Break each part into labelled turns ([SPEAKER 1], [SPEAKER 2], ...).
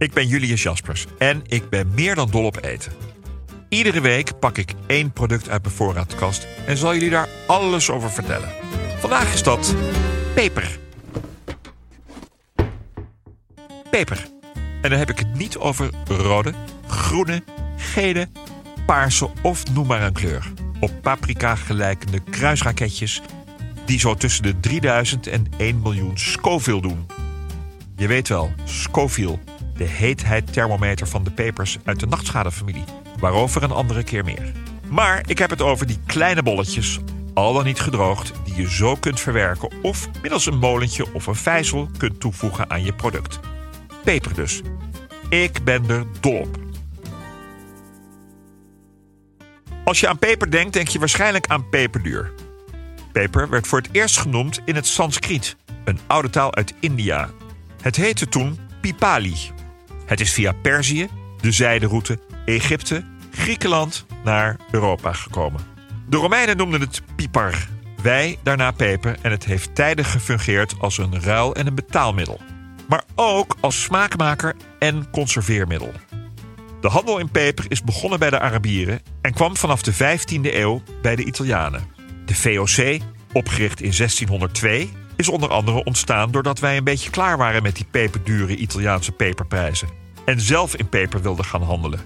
[SPEAKER 1] Ik ben Julius Jaspers en ik ben meer dan dol op eten. Iedere week pak ik één product uit mijn voorraadkast en zal jullie daar alles over vertellen. Vandaag is dat peper. Peper. En dan heb ik het niet over rode, groene, gele, paarse of noem maar een kleur. Op paprika gelijkende kruisraketjes die zo tussen de 3000 en 1 miljoen Scoville doen. Je weet wel, Scoville, de heetheitthermometer van de pepers uit de nachtschadefamilie. Waarover een andere keer meer. Maar ik heb het over die kleine bolletjes, al dan niet gedroogd, die je zo kunt verwerken of middels een molentje of een vijzel kunt toevoegen aan je product. Peper dus. Ik ben er dol op. Als je aan peper denkt, denk je waarschijnlijk aan peperduur. Peper werd voor het eerst genoemd in het Sanskriet, een oude taal uit India. Het heette toen Pipali. Het is via Perzië, de zijderoute, Egypte, Griekenland naar Europa gekomen. De Romeinen noemden het pipar, wij daarna peper en het heeft tijden gefungeerd als een ruil- en een betaalmiddel. Maar ook als smaakmaker en conserveermiddel. De handel in peper is begonnen bij de Arabieren en kwam vanaf de 15e eeuw bij de Italianen. De VOC, opgericht in 1602, is onder andere ontstaan doordat wij een beetje klaar waren met die peperdure Italiaanse peperprijzen. En zelf in peper wilden gaan handelen.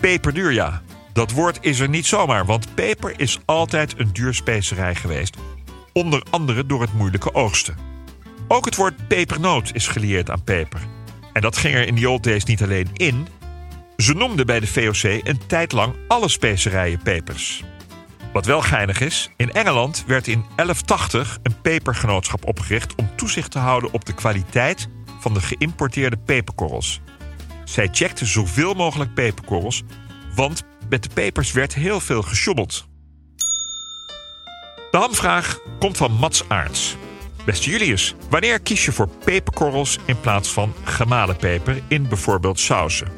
[SPEAKER 1] Peperduur, ja. Dat woord is er niet zomaar, want peper is altijd een duur specerij geweest. Onder andere door het moeilijke oogsten. Ook het woord pepernoot is gelieerd aan peper. En dat ging er in die old days niet alleen in. Ze noemden bij de VOC een tijd lang alle specerijen pepers. Wat wel geinig is, in Engeland werd in 1180 een pepergenootschap opgericht om toezicht te houden op de kwaliteit van de geïmporteerde peperkorrels. Zij checkten zoveel mogelijk peperkorrels, want met de pepers werd heel veel gesjommeld. De hamvraag komt van Mats Aarts. Beste Julius, wanneer kies je voor peperkorrels in plaats van gemalen peper in bijvoorbeeld sausen?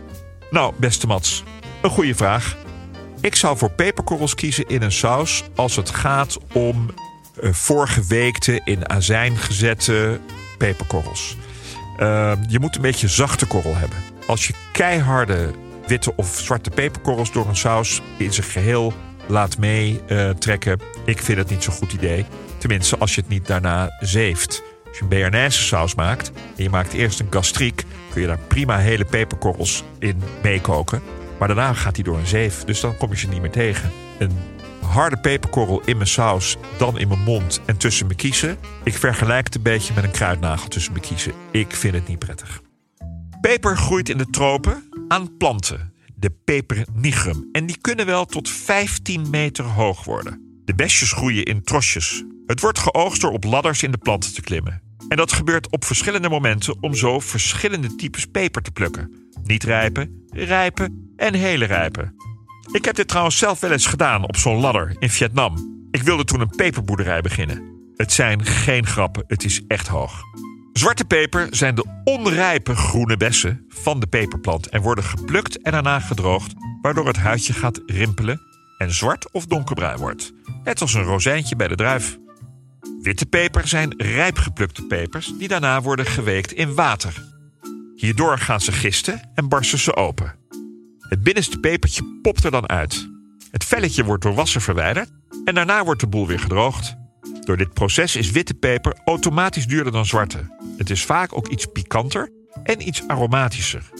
[SPEAKER 1] Nou, beste Mats, een goede vraag. Ik zou voor peperkorrels kiezen in een saus als het gaat om uh, voorgeweekte in azijn gezette peperkorrels. Uh, je moet een beetje zachte korrel hebben. Als je keiharde witte of zwarte peperkorrels door een saus in zijn geheel laat meetrekken, uh, ik vind het niet zo'n goed idee. Tenminste, als je het niet daarna zeeft. Als je een Béarnaise saus maakt en je maakt eerst een gastriek, kun je daar prima hele peperkorrels in meekoken. Maar daarna gaat hij door een zeef, dus dan kom je ze niet meer tegen. Een harde peperkorrel in mijn saus, dan in mijn mond en tussen mijn kiezen. Ik vergelijk het een beetje met een kruidnagel tussen mijn kiezen. Ik vind het niet prettig. Peper groeit in de tropen aan planten, de peper nigrum. En die kunnen wel tot 15 meter hoog worden. De besjes groeien in trosjes. Het wordt geoogst door op ladders in de planten te klimmen. En dat gebeurt op verschillende momenten om zo verschillende types peper te plukken. Niet rijpen, rijpen en hele rijpen. Ik heb dit trouwens zelf wel eens gedaan op zo'n ladder in Vietnam. Ik wilde toen een peperboerderij beginnen. Het zijn geen grappen, het is echt hoog. Zwarte peper zijn de onrijpe groene bessen van de peperplant en worden geplukt en daarna gedroogd, waardoor het huidje gaat rimpelen en zwart of donkerbruin wordt. Net als een rozijntje bij de druif. Witte peper zijn rijp geplukte pepers die daarna worden geweekt in water. Hierdoor gaan ze gisten en barsten ze open. Het binnenste pepertje popt er dan uit. Het velletje wordt door wassen verwijderd en daarna wordt de boel weer gedroogd. Door dit proces is witte peper automatisch duurder dan zwarte. Het is vaak ook iets pikanter en iets aromatischer.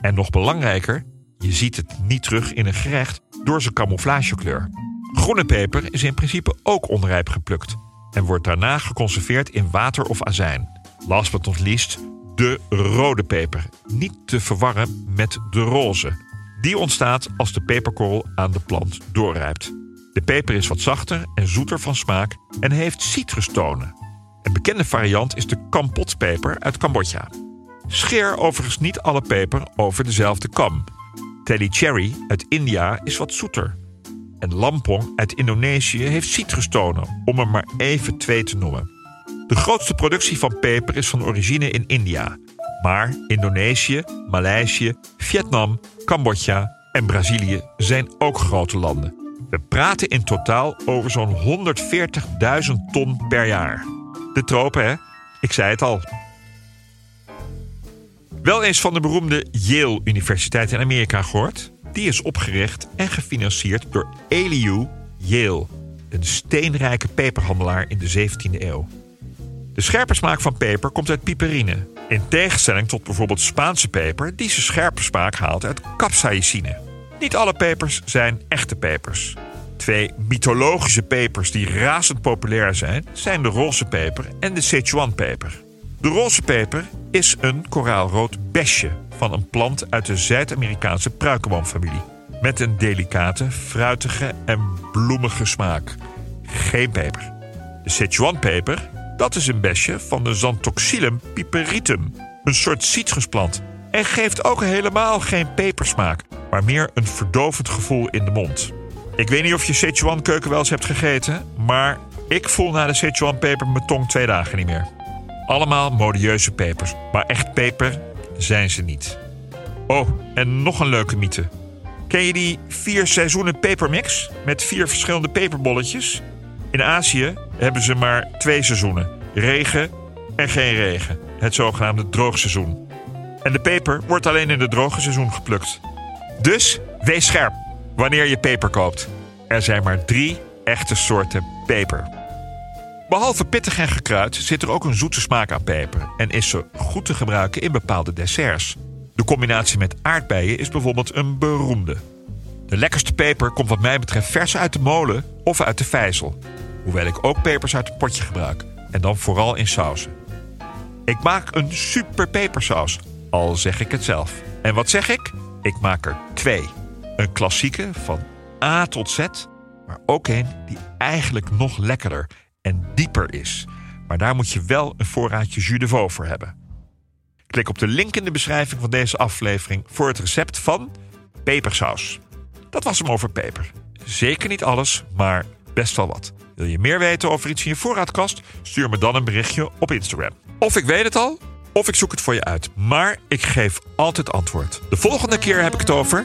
[SPEAKER 1] En nog belangrijker, je ziet het niet terug in een gerecht door zijn camouflagekleur. Groene peper is in principe ook onrijp geplukt en wordt daarna geconserveerd in water of azijn. Last but not least, de rode peper. Niet te verwarren met de roze. Die ontstaat als de peperkorrel aan de plant doorrijpt. De peper is wat zachter en zoeter van smaak en heeft citrustonen. Een bekende variant is de kampotpeper uit Cambodja. Scheer overigens niet alle peper over dezelfde kam. Telly Cherry uit India is wat zoeter. En lampong uit Indonesië heeft citrustonen, om er maar even twee te noemen. De grootste productie van peper is van origine in India. Maar Indonesië, Maleisië, Vietnam, Cambodja en Brazilië zijn ook grote landen. We praten in totaal over zo'n 140.000 ton per jaar. De tropen, hè? Ik zei het al. Wel eens van de beroemde Yale Universiteit in Amerika gehoord? Die is opgericht en gefinancierd door Elihu Yale, een steenrijke peperhandelaar in de 17e eeuw. De scherpe smaak van peper komt uit piperine, in tegenstelling tot bijvoorbeeld Spaanse peper, die zijn scherpe smaak haalt uit capsaicine. Niet alle pepers zijn echte pepers. Twee mythologische pepers die razend populair zijn, zijn de roze peper en de Sichuan-peper. De roze peper is een koraalrood besje van een plant uit de Zuid-Amerikaanse pruikenboomfamilie. Met een delicate, fruitige en bloemige smaak. Geen peper. De Sichuan-peper, dat is een besje van de Xanthoxylum piperitum, een soort citrusplant. En geeft ook helemaal geen pepersmaak, maar meer een verdovend gevoel in de mond. Ik weet niet of je Sichuan keuken wel eens hebt gegeten, maar ik voel na de Sichuan peper mijn tong twee dagen niet meer. Allemaal modieuze pepers, maar echt peper zijn ze niet. Oh, en nog een leuke mythe. Ken je die vier seizoenen pepermix met vier verschillende peperbolletjes? In Azië hebben ze maar twee seizoenen: regen en geen regen, het zogenaamde droogseizoen. En de peper wordt alleen in het droge seizoen geplukt. Dus wees scherp wanneer je peper koopt. Er zijn maar drie echte soorten peper. Behalve pittig en gekruid zit er ook een zoete smaak aan peper en is ze goed te gebruiken in bepaalde desserts. De combinatie met aardbeien is bijvoorbeeld een beroemde. De lekkerste peper komt wat mij betreft vers uit de molen of uit de vijzel. Hoewel ik ook pepers uit het potje gebruik en dan vooral in sauzen. Ik maak een super pepersaus, al zeg ik het zelf. En wat zeg ik? Ik maak er twee. Een klassieke van A tot Z, maar ook een die eigenlijk nog lekkerder en dieper is. Maar daar moet je wel een voorraadje jus de veau voor hebben. Klik op de link in de beschrijving van deze aflevering voor het recept van pepersaus. Dat was hem over peper. Zeker niet alles, maar best wel wat. Wil je meer weten over iets in je voorraadkast? Stuur me dan een berichtje op Instagram. Of ik weet het al, of ik zoek het voor je uit. Maar ik geef altijd antwoord. De volgende keer heb ik het over